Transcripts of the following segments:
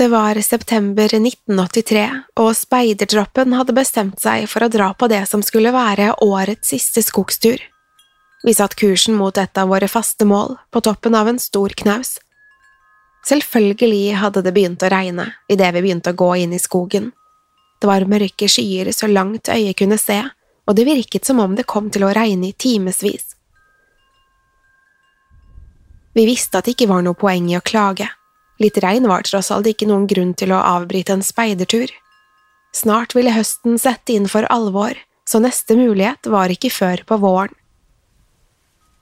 Det var september 1983, og speidertroppen hadde bestemt seg for å dra på det som skulle være årets siste skogstur. Vi satt kursen mot et av våre faste mål, på toppen av en stor knaus. Selvfølgelig hadde det begynt å regne idet vi begynte å gå inn i skogen. Det var mørke skyer så langt øyet kunne se, og det virket som om det kom til å regne i timevis. Vi visste at det ikke var noe poeng i å klage. Litt regn var tross alt ikke noen grunn til å avbryte en speidertur. Snart ville høsten sette inn for alvor, så neste mulighet var ikke før på våren.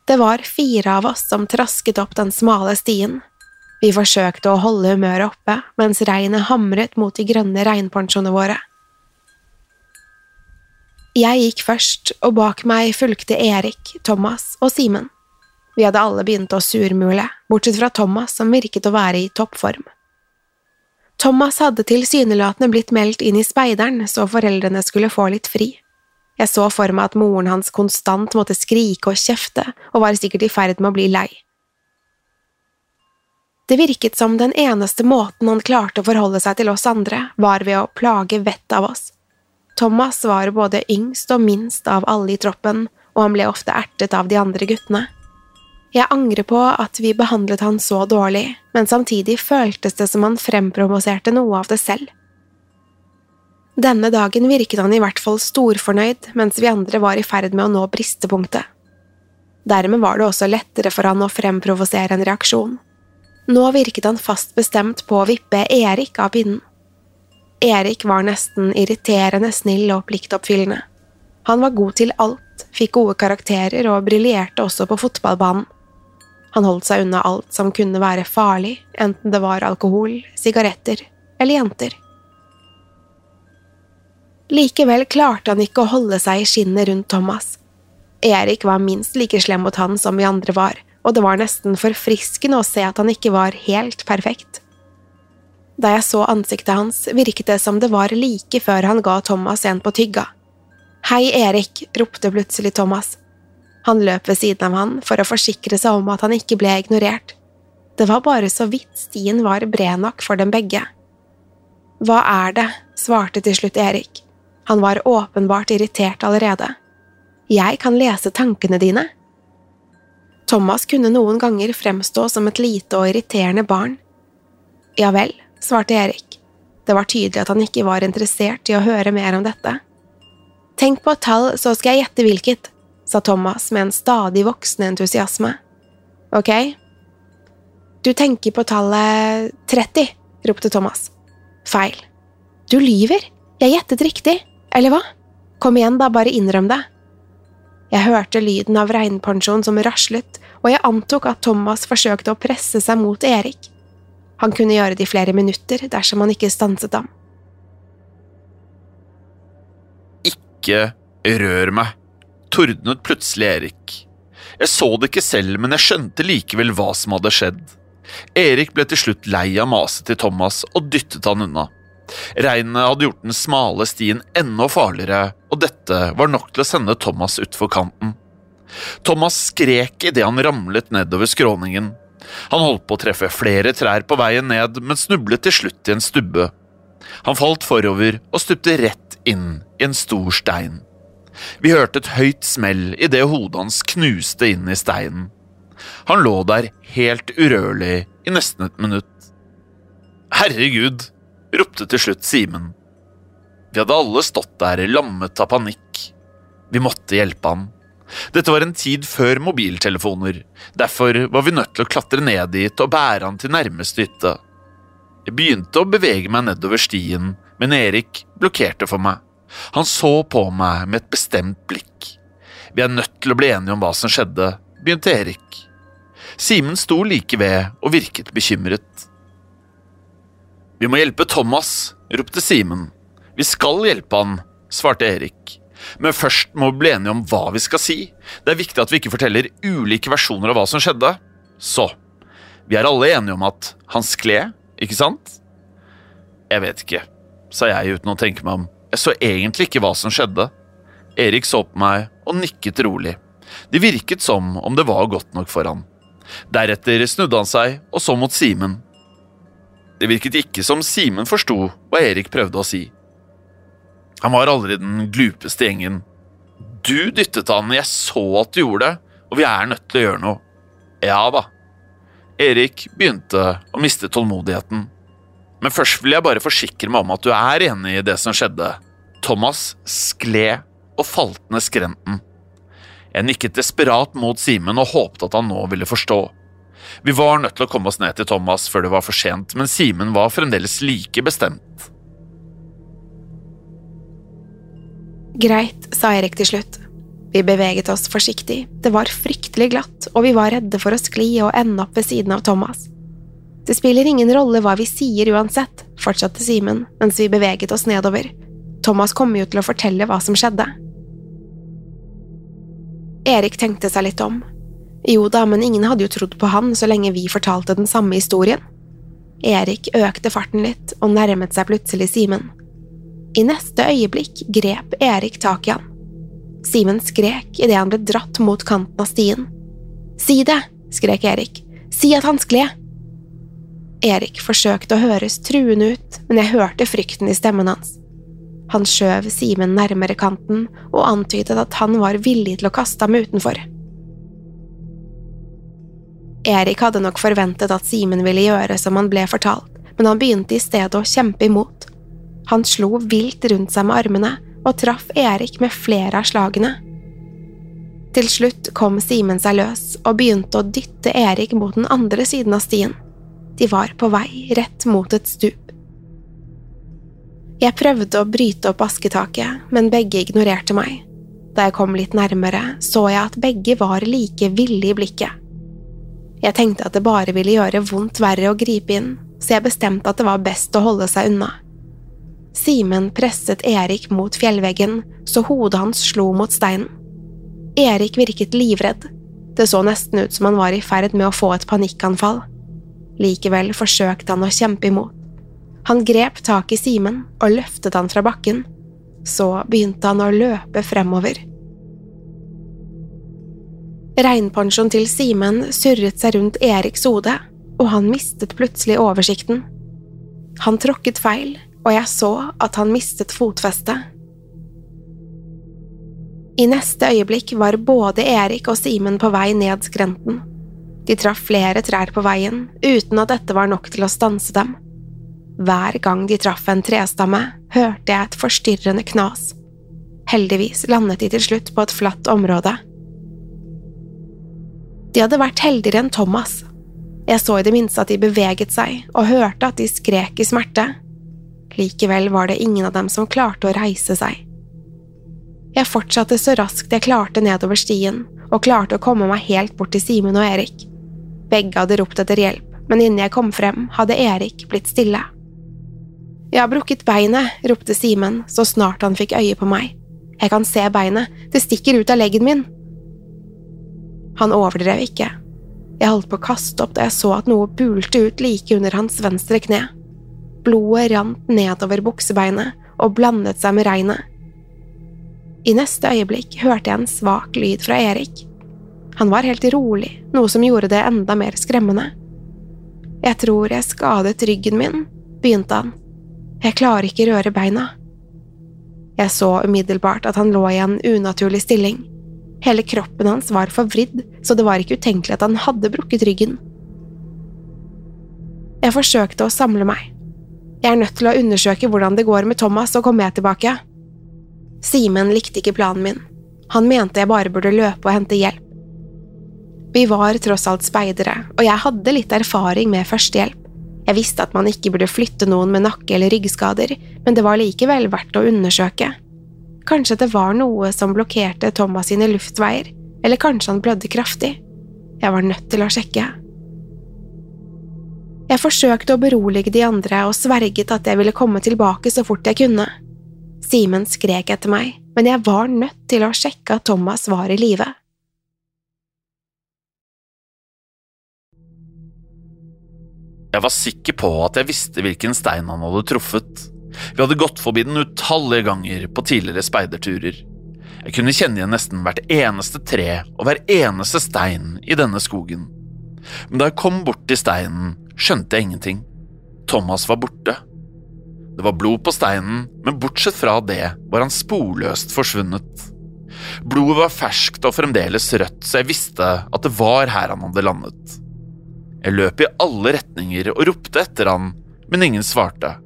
Det var fire av oss som trasket opp den smale stien. Vi forsøkte å holde humøret oppe mens regnet hamret mot de grønne regnponsjoene våre. Jeg gikk først, og bak meg fulgte Erik, Thomas og Simen. Vi hadde alle begynt å surmule, bortsett fra Thomas som virket å være i toppform. Thomas hadde tilsynelatende blitt meldt inn i speideren så foreldrene skulle få litt fri. Jeg så for meg at moren hans konstant måtte skrike og kjefte, og var sikkert i ferd med å bli lei. Det virket som den eneste måten han klarte å forholde seg til oss andre, var ved å plage vettet av oss. Thomas var både yngst og minst av alle i troppen, og han ble ofte ertet av de andre guttene. Jeg angrer på at vi behandlet han så dårlig, men samtidig føltes det som han fremprovoserte noe av det selv. Denne dagen virket han i hvert fall storfornøyd, mens vi andre var i ferd med å nå bristepunktet. Dermed var det også lettere for han å fremprovosere en reaksjon. Nå virket han fast bestemt på å vippe Erik av pinnen. Erik var nesten irriterende snill og pliktoppfyllende. Han var god til alt, fikk gode karakterer og briljerte også på fotballbanen. Han holdt seg unna alt som kunne være farlig, enten det var alkohol, sigaretter eller jenter. Likevel klarte han ikke å holde seg i skinnet rundt Thomas. Erik var minst like slem mot han som vi andre var, og det var nesten forfriskende å se at han ikke var helt perfekt. Da jeg så ansiktet hans, virket det som det var like før han ga Thomas en på tygga. Hei, Erik, ropte plutselig Thomas. Han løp ved siden av han for å forsikre seg om at han ikke ble ignorert. Det var bare så vidt stien var bred nok for dem begge. Hva er det? svarte til slutt Erik. Han var åpenbart irritert allerede. Jeg kan lese tankene dine. Thomas kunne noen ganger fremstå som et lite og irriterende barn. Ja vel, svarte Erik. Det var tydelig at han ikke var interessert i å høre mer om dette. Tenk på et tall, så skal jeg gjette hvilket, sa Thomas med en stadig voksende entusiasme. ok? Du tenker på tallet 30, ropte Thomas. Feil. Du lyver. Jeg gjettet riktig. Eller hva? Kom igjen, da, bare innrøm det. Jeg hørte lyden av regnponchoen som raslet, og jeg antok at Thomas forsøkte å presse seg mot Erik. Han kunne gjøre det i flere minutter dersom han ikke stanset ham. Ikke rør meg, tordnet plutselig Erik. Jeg så det ikke selv, men jeg skjønte likevel hva som hadde skjedd. Erik ble til slutt lei av maset til Thomas og dyttet han unna. Regnet hadde gjort den smale stien enda farligere, og dette var nok til å sende Thomas utfor kanten. Thomas skrek idet han ramlet nedover skråningen. Han holdt på å treffe flere trær på veien ned, men snublet til slutt i en stubbe. Han falt forover og stupte rett inn i en stor stein. Vi hørte et høyt smell idet hodet hans knuste inn i steinen. Han lå der helt urørlig i nesten et minutt. Herregud, ropte til slutt Simen. Vi hadde alle stått der lammet av panikk. Vi måtte hjelpe han. Dette var en tid før mobiltelefoner, derfor var vi nødt til å klatre ned dit og bære han til nærmeste hytte. Jeg begynte å bevege meg nedover stien, men Erik blokkerte for meg. Han så på meg med et bestemt blikk. Vi er nødt til å bli enige om hva som skjedde, begynte Erik. Simen sto like ved og virket bekymret. Vi må hjelpe Thomas, ropte Simen. Vi skal hjelpe han, svarte Erik. Men først må vi bli enige om hva vi skal si. Det er viktig at vi ikke forteller ulike versjoner av hva som skjedde. Så, vi er alle enige om at han skled, ikke sant? Jeg vet ikke, sa jeg uten å tenke meg om. Jeg så egentlig ikke hva som skjedde. Erik så på meg og nikket rolig. Det virket som om det var godt nok for han. Deretter snudde han seg og så mot Simen. Det virket ikke som Simen forsto hva Erik prøvde å si. Han var aldri den glupeste gjengen. Du dyttet han, jeg så at du gjorde det, og vi er nødt til å gjøre noe. Ja da. Erik begynte å miste tålmodigheten. Men først vil jeg bare forsikre meg om at du er enig i det som skjedde. Thomas skled og falt ned skrenten. Jeg nikket desperat mot Simen og håpet at han nå ville forstå. Vi var nødt til å komme oss ned til Thomas før det var for sent, men Simen var fremdeles like bestemt. Greit, sa Erik til slutt. Vi beveget oss forsiktig, det var fryktelig glatt, og vi var redde for å skli og ende opp ved siden av Thomas. Det spiller ingen rolle hva vi sier uansett, fortsatte Simen mens vi beveget oss nedover. Thomas kommer jo til å fortelle hva som skjedde. Erik tenkte seg litt om. Jo da, men ingen hadde jo trodd på han så lenge vi fortalte den samme historien. Erik økte farten litt og nærmet seg plutselig Simen. I neste øyeblikk grep Erik tak i han. Simen skrek idet han ble dratt mot kanten av stien. Si det! skrek Erik. Si at han skled! Erik forsøkte å høres truende ut, men jeg hørte frykten i stemmen hans. Han skjøv Simen nærmere kanten og antydet at han var villig til å kaste ham utenfor. Erik hadde nok forventet at Simen ville gjøre som han ble fortalt, men han begynte i stedet å kjempe imot. Han slo vilt rundt seg med armene og traff Erik med flere av slagene. Til slutt kom Simen seg løs og begynte å dytte Erik mot den andre siden av stien. De var på vei rett mot et stup. Jeg prøvde å bryte opp asketaket, men begge ignorerte meg. Da jeg kom litt nærmere, så jeg at begge var like ville i blikket. Jeg tenkte at det bare ville gjøre vondt verre å gripe inn, så jeg bestemte at det var best å holde seg unna. Simen presset Erik mot fjellveggen så hodet hans slo mot steinen. Erik virket livredd, det så nesten ut som han var i ferd med å få et panikkanfall. Likevel forsøkte han å kjempe imot. Han grep tak i Simen og løftet han fra bakken. Så begynte han å løpe fremover. Regnponchoen til Simen surret seg rundt Eriks hode, og han mistet plutselig oversikten. Han tråkket feil, og jeg så at han mistet fotfestet. I neste øyeblikk var både Erik og Simen på vei ned skrenten. De traff flere trær på veien, uten at dette var nok til å stanse dem. Hver gang de traff en trestamme, hørte jeg et forstyrrende knas. Heldigvis landet de til slutt på et flatt område. De hadde vært heldigere enn Thomas. Jeg så i det minste at de beveget seg, og hørte at de skrek i smerte. Likevel var det ingen av dem som klarte å reise seg. Jeg fortsatte så raskt jeg klarte nedover stien, og klarte å komme meg helt bort til Simen og Erik. Begge hadde ropt etter hjelp, men innen jeg kom frem, hadde Erik blitt stille. Jeg har brukket beinet, ropte Simen så snart han fikk øye på meg. Jeg kan se beinet, det stikker ut av leggen min. Han overdrev ikke. Jeg holdt på å kaste opp da jeg så at noe bulte ut like under hans venstre kne. Blodet rant nedover buksebeinet og blandet seg med regnet. I neste øyeblikk hørte jeg en svak lyd fra Erik. Han var helt rolig, noe som gjorde det enda mer skremmende. Jeg tror jeg skadet ryggen min, begynte han. Jeg klarer ikke røre beina. Jeg så umiddelbart at han lå i en unaturlig stilling. Hele kroppen hans var forvridd, så det var ikke utenkelig at han hadde brukket ryggen. Jeg forsøkte å samle meg. Jeg er nødt til å undersøke hvordan det går med Thomas, og komme tilbake. Simen likte ikke planen min. Han mente jeg bare burde løpe og hente hjelp. Vi var tross alt speidere, og jeg hadde litt erfaring med førstehjelp. Jeg visste at man ikke burde flytte noen med nakke- eller ryggskader, men det var likevel verdt å undersøke. Kanskje det var noe som blokkerte Thomas sine luftveier, eller kanskje han blødde kraftig. Jeg var nødt til å sjekke. Jeg forsøkte å berolige de andre og sverget at jeg ville komme tilbake så fort jeg kunne. Simen skrek etter meg, men jeg var nødt til å sjekke at Thomas var i live. Jeg var sikker på at jeg visste hvilken stein han hadde truffet. Vi hadde gått forbi den utallige ganger på tidligere speiderturer. Jeg kunne kjenne igjen nesten hvert eneste tre og hver eneste stein i denne skogen. Men da jeg kom bort til steinen, skjønte jeg ingenting. Thomas var borte. Det var blod på steinen, men bortsett fra det var han sporløst forsvunnet. Blodet var ferskt og fremdeles rødt, så jeg visste at det var her han hadde landet. Jeg løp i alle retninger og ropte etter han, men ingen svarte.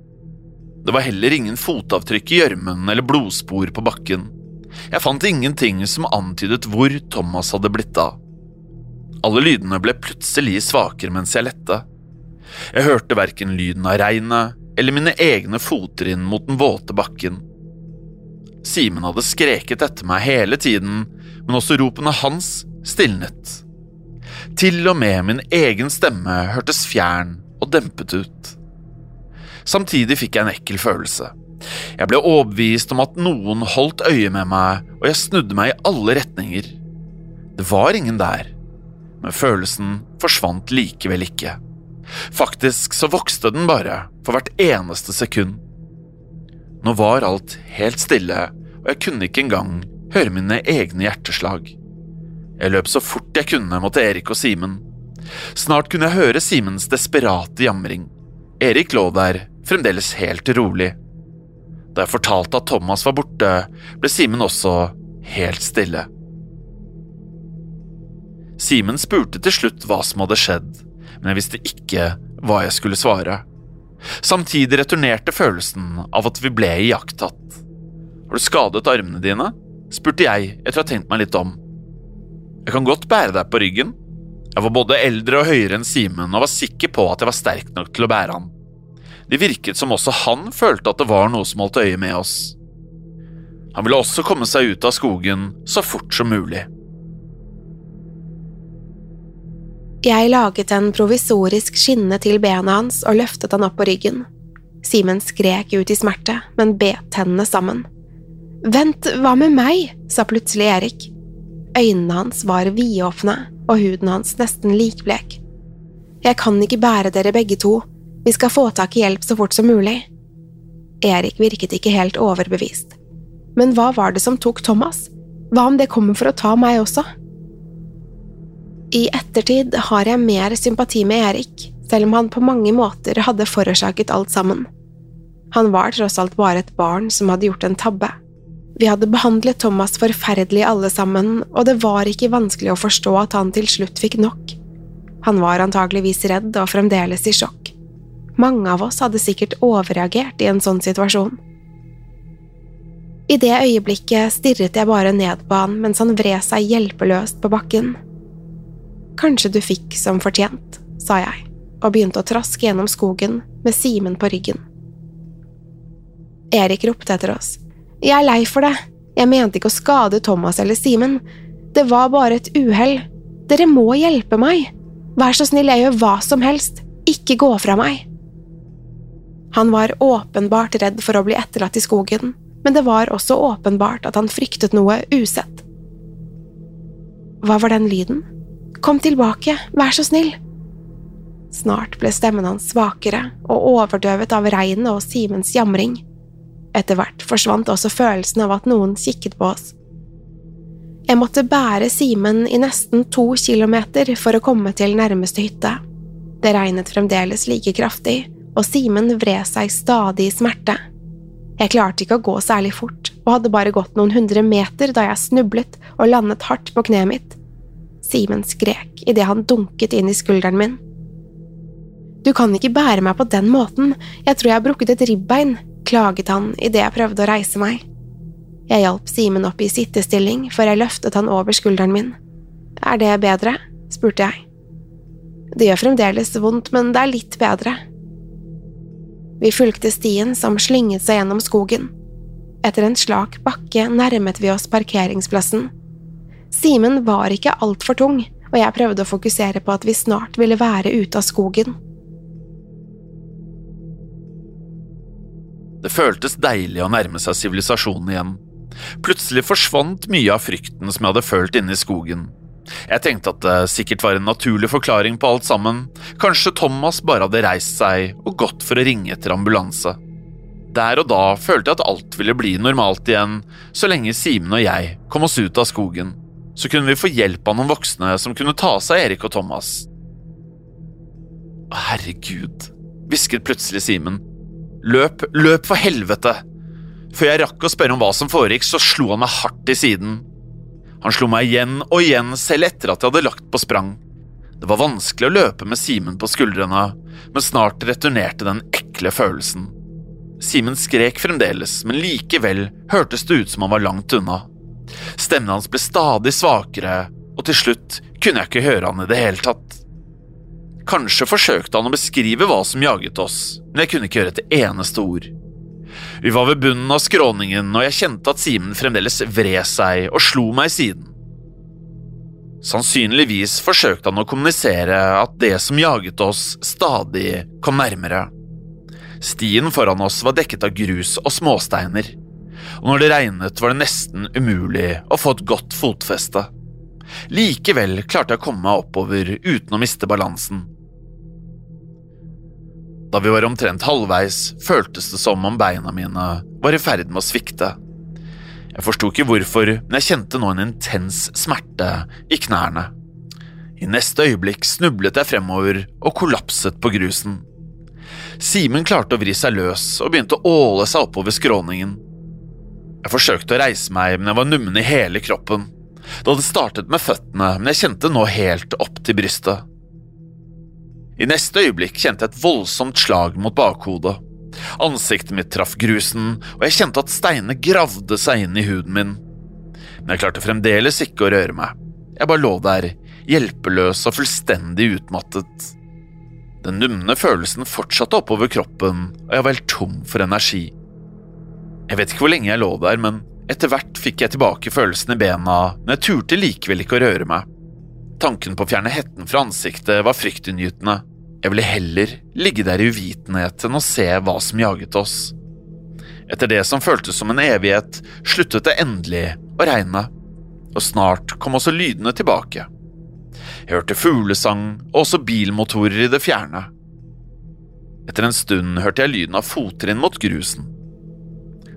Det var heller ingen fotavtrykk i gjørmen eller blodspor på bakken. Jeg fant ingenting som antydet hvor Thomas hadde blitt av. Alle lydene ble plutselig svakere mens jeg lette. Jeg hørte verken lyden av regnet eller mine egne fottrinn mot den våte bakken. Simen hadde skreket etter meg hele tiden, men også ropene hans stilnet. Til og med min egen stemme hørtes fjern og dempet ut. Samtidig fikk jeg en ekkel følelse. Jeg ble overbevist om at noen holdt øye med meg, og jeg snudde meg i alle retninger. Det var ingen der, men følelsen forsvant likevel ikke. Faktisk så vokste den bare for hvert eneste sekund. Nå var alt helt stille, og jeg kunne ikke engang høre mine egne hjerteslag. Jeg løp så fort jeg kunne mot Erik og Simen. Snart kunne jeg høre Simens desperate jamring. Erik lå der fremdeles helt rolig. Da jeg fortalte at Thomas var borte, ble Simen også helt stille. Simen spurte til slutt hva som hadde skjedd, men jeg visste ikke hva jeg skulle svare. Samtidig returnerte følelsen av at vi ble iakttatt. Har du skadet armene dine? spurte jeg etter å ha tenkt meg litt om. Jeg kan godt bære deg på ryggen. Jeg var både eldre og høyere enn Simen og var sikker på at jeg var sterk nok til å bære han. Det virket som også han følte at det var noe som holdt øye med oss. Han ville også komme seg ut av skogen så fort som mulig. Jeg laget en provisorisk skinne til benet hans og løftet han opp på ryggen. Simen skrek ut i smerte, men bet tennene sammen. Vent, hva med meg? sa plutselig Erik. Øynene hans var vidåpne og huden hans nesten likblek. Jeg kan ikke bære dere begge to, vi skal få tak i hjelp så fort som mulig. Erik virket ikke helt overbevist. Men hva var det som tok Thomas? Hva om det kommer for å ta meg også? I ettertid har jeg mer sympati med Erik, selv om han på mange måter hadde forårsaket alt sammen. Han var tross alt bare et barn som hadde gjort en tabbe. Vi hadde behandlet Thomas forferdelig alle sammen, og det var ikke vanskelig å forstå at han til slutt fikk nok. Han var antageligvis redd og fremdeles i sjokk. Mange av oss hadde sikkert overreagert i en sånn situasjon. I det øyeblikket stirret jeg bare ned på han mens han vred seg hjelpeløst på bakken. Kanskje du fikk som fortjent, sa jeg, og begynte å traske gjennom skogen med Simen på ryggen. Erik ropte etter oss. Jeg er lei for det, jeg mente ikke å skade Thomas eller Simen, det var bare et uhell, dere må hjelpe meg, vær så snill, jeg gjør hva som helst, ikke gå fra meg. Han var åpenbart redd for å bli etterlatt i skogen, men det var også åpenbart at han fryktet noe usett. Hva var den lyden? Kom tilbake, vær så snill. Snart ble stemmen hans svakere og overdøvet av regnet og Simens jamring. Etter hvert forsvant også følelsen av at noen kikket på oss. Jeg måtte bære Simen i nesten to kilometer for å komme til nærmeste hytte. Det regnet fremdeles like kraftig, og Simen vred seg stadig i smerte. Jeg klarte ikke å gå særlig fort, og hadde bare gått noen hundre meter da jeg snublet og landet hardt på kneet mitt. Simen skrek idet han dunket inn i skulderen min. Du kan ikke bære meg på den måten, jeg tror jeg har brukket et ribbein, klaget han idet jeg prøvde å reise meg. Jeg hjalp Simen opp i sittestilling før jeg løftet han over skulderen min. Er det bedre? spurte jeg. Det gjør fremdeles vondt, men det er litt bedre. Vi fulgte stien som slynget seg gjennom skogen. Etter en slak bakke nærmet vi oss parkeringsplassen. Simen var ikke altfor tung, og jeg prøvde å fokusere på at vi snart ville være ute av skogen. Det føltes deilig å nærme seg sivilisasjonen igjen. Plutselig forsvant mye av frykten som jeg hadde følt inne i skogen. Jeg tenkte at det sikkert var en naturlig forklaring på alt sammen, kanskje Thomas bare hadde reist seg og gått for å ringe etter ambulanse. Der og da følte jeg at alt ville bli normalt igjen, så lenge Simen og jeg kom oss ut av skogen. Så kunne vi få hjelp av noen voksne som kunne ta seg av Erik og Thomas. Herregud, hvisket plutselig Simen. Løp, løp for helvete! Før jeg rakk å spørre om hva som foregikk, så slo han meg hardt i siden. Han slo meg igjen og igjen, selv etter at jeg hadde lagt på sprang. Det var vanskelig å løpe med Simen på skuldrene, men snart returnerte den ekle følelsen. Simen skrek fremdeles, men likevel hørtes det ut som han var langt unna. Stemmen hans ble stadig svakere, og til slutt kunne jeg ikke høre han i det hele tatt. Kanskje forsøkte han å beskrive hva som jaget oss, men jeg kunne ikke høre et eneste ord. Vi var ved bunnen av skråningen, og jeg kjente at Simen fremdeles vred seg og slo meg i siden. Sannsynligvis forsøkte han å kommunisere at det som jaget oss, stadig kom nærmere. Stien foran oss var dekket av grus og småsteiner, og når det regnet var det nesten umulig å få et godt fotfeste. Likevel klarte jeg å komme meg oppover uten å miste balansen. Da vi var omtrent halvveis, føltes det som om beina mine var i ferd med å svikte. Jeg forsto ikke hvorfor, men jeg kjente nå en intens smerte i knærne. I neste øyeblikk snublet jeg fremover og kollapset på grusen. Simen klarte å vri seg løs og begynte å åle seg oppover skråningen. Jeg forsøkte å reise meg, men jeg var nummen i hele kroppen. Det hadde startet med føttene, men jeg kjente nå helt opp til brystet. I neste øyeblikk kjente jeg et voldsomt slag mot bakhodet. Ansiktet mitt traff grusen, og jeg kjente at steinene gravde seg inn i huden min. Men jeg klarte fremdeles ikke å røre meg. Jeg bare lå der, hjelpeløs og fullstendig utmattet. Den numne følelsen fortsatte oppover kroppen, og jeg var helt tom for energi. Jeg vet ikke hvor lenge jeg lå der, men etter hvert fikk jeg tilbake følelsen i bena, men jeg turte likevel ikke å røre meg. Tanken på å fjerne hetten fra ansiktet var fryktinngytende. Jeg ville heller ligge der i uvitenhet enn å se hva som jaget oss. Etter det som føltes som en evighet, sluttet det endelig å regne, og snart kom også lydene tilbake. Jeg hørte fuglesang og også bilmotorer i det fjerne. Etter en stund hørte jeg lyden av fottrinn mot grusen.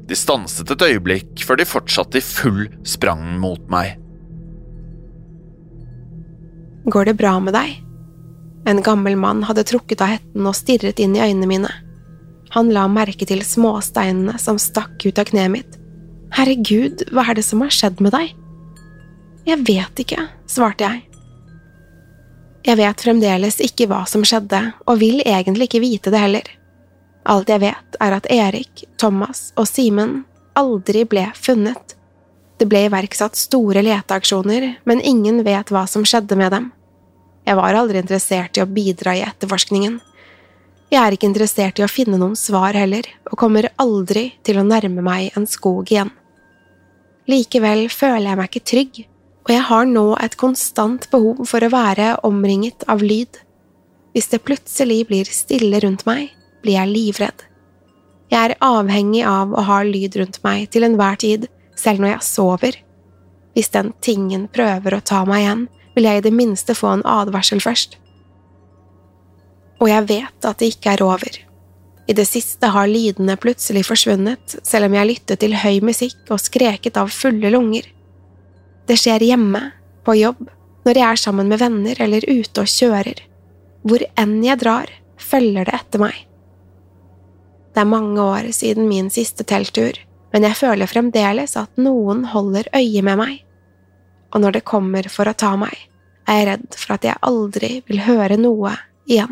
De stanset et øyeblikk før de fortsatte i full sprang mot meg. Går det bra med deg? En gammel mann hadde trukket av hetten og stirret inn i øynene mine. Han la merke til småsteinene som stakk ut av kneet mitt. Herregud, hva er det som har skjedd med deg? Jeg vet ikke, svarte jeg. Jeg vet fremdeles ikke hva som skjedde, og vil egentlig ikke vite det heller. Alt jeg vet, er at Erik, Thomas og Simen aldri ble funnet. Det ble iverksatt store leteaksjoner, men ingen vet hva som skjedde med dem. Jeg var aldri interessert i å bidra i etterforskningen. Jeg er ikke interessert i å finne noen svar heller, og kommer aldri til å nærme meg en skog igjen. Likevel føler jeg meg ikke trygg, og jeg har nå et konstant behov for å være omringet av lyd. Hvis det plutselig blir stille rundt meg, blir jeg livredd. Jeg er avhengig av å ha lyd rundt meg til enhver tid, selv når jeg sover. Hvis den tingen prøver å ta meg igjen, vil jeg i det minste få en advarsel først. Og jeg vet at det ikke er over. I det siste har lydene plutselig forsvunnet, selv om jeg lyttet til høy musikk og skreket av fulle lunger. Det skjer hjemme, på jobb, når jeg er sammen med venner eller ute og kjører. Hvor enn jeg drar, følger det etter meg. Det er mange år siden min siste telttur, men jeg føler fremdeles at noen holder øye med meg. Og når det kommer for å ta meg, er jeg redd for at jeg aldri vil høre noe igjen.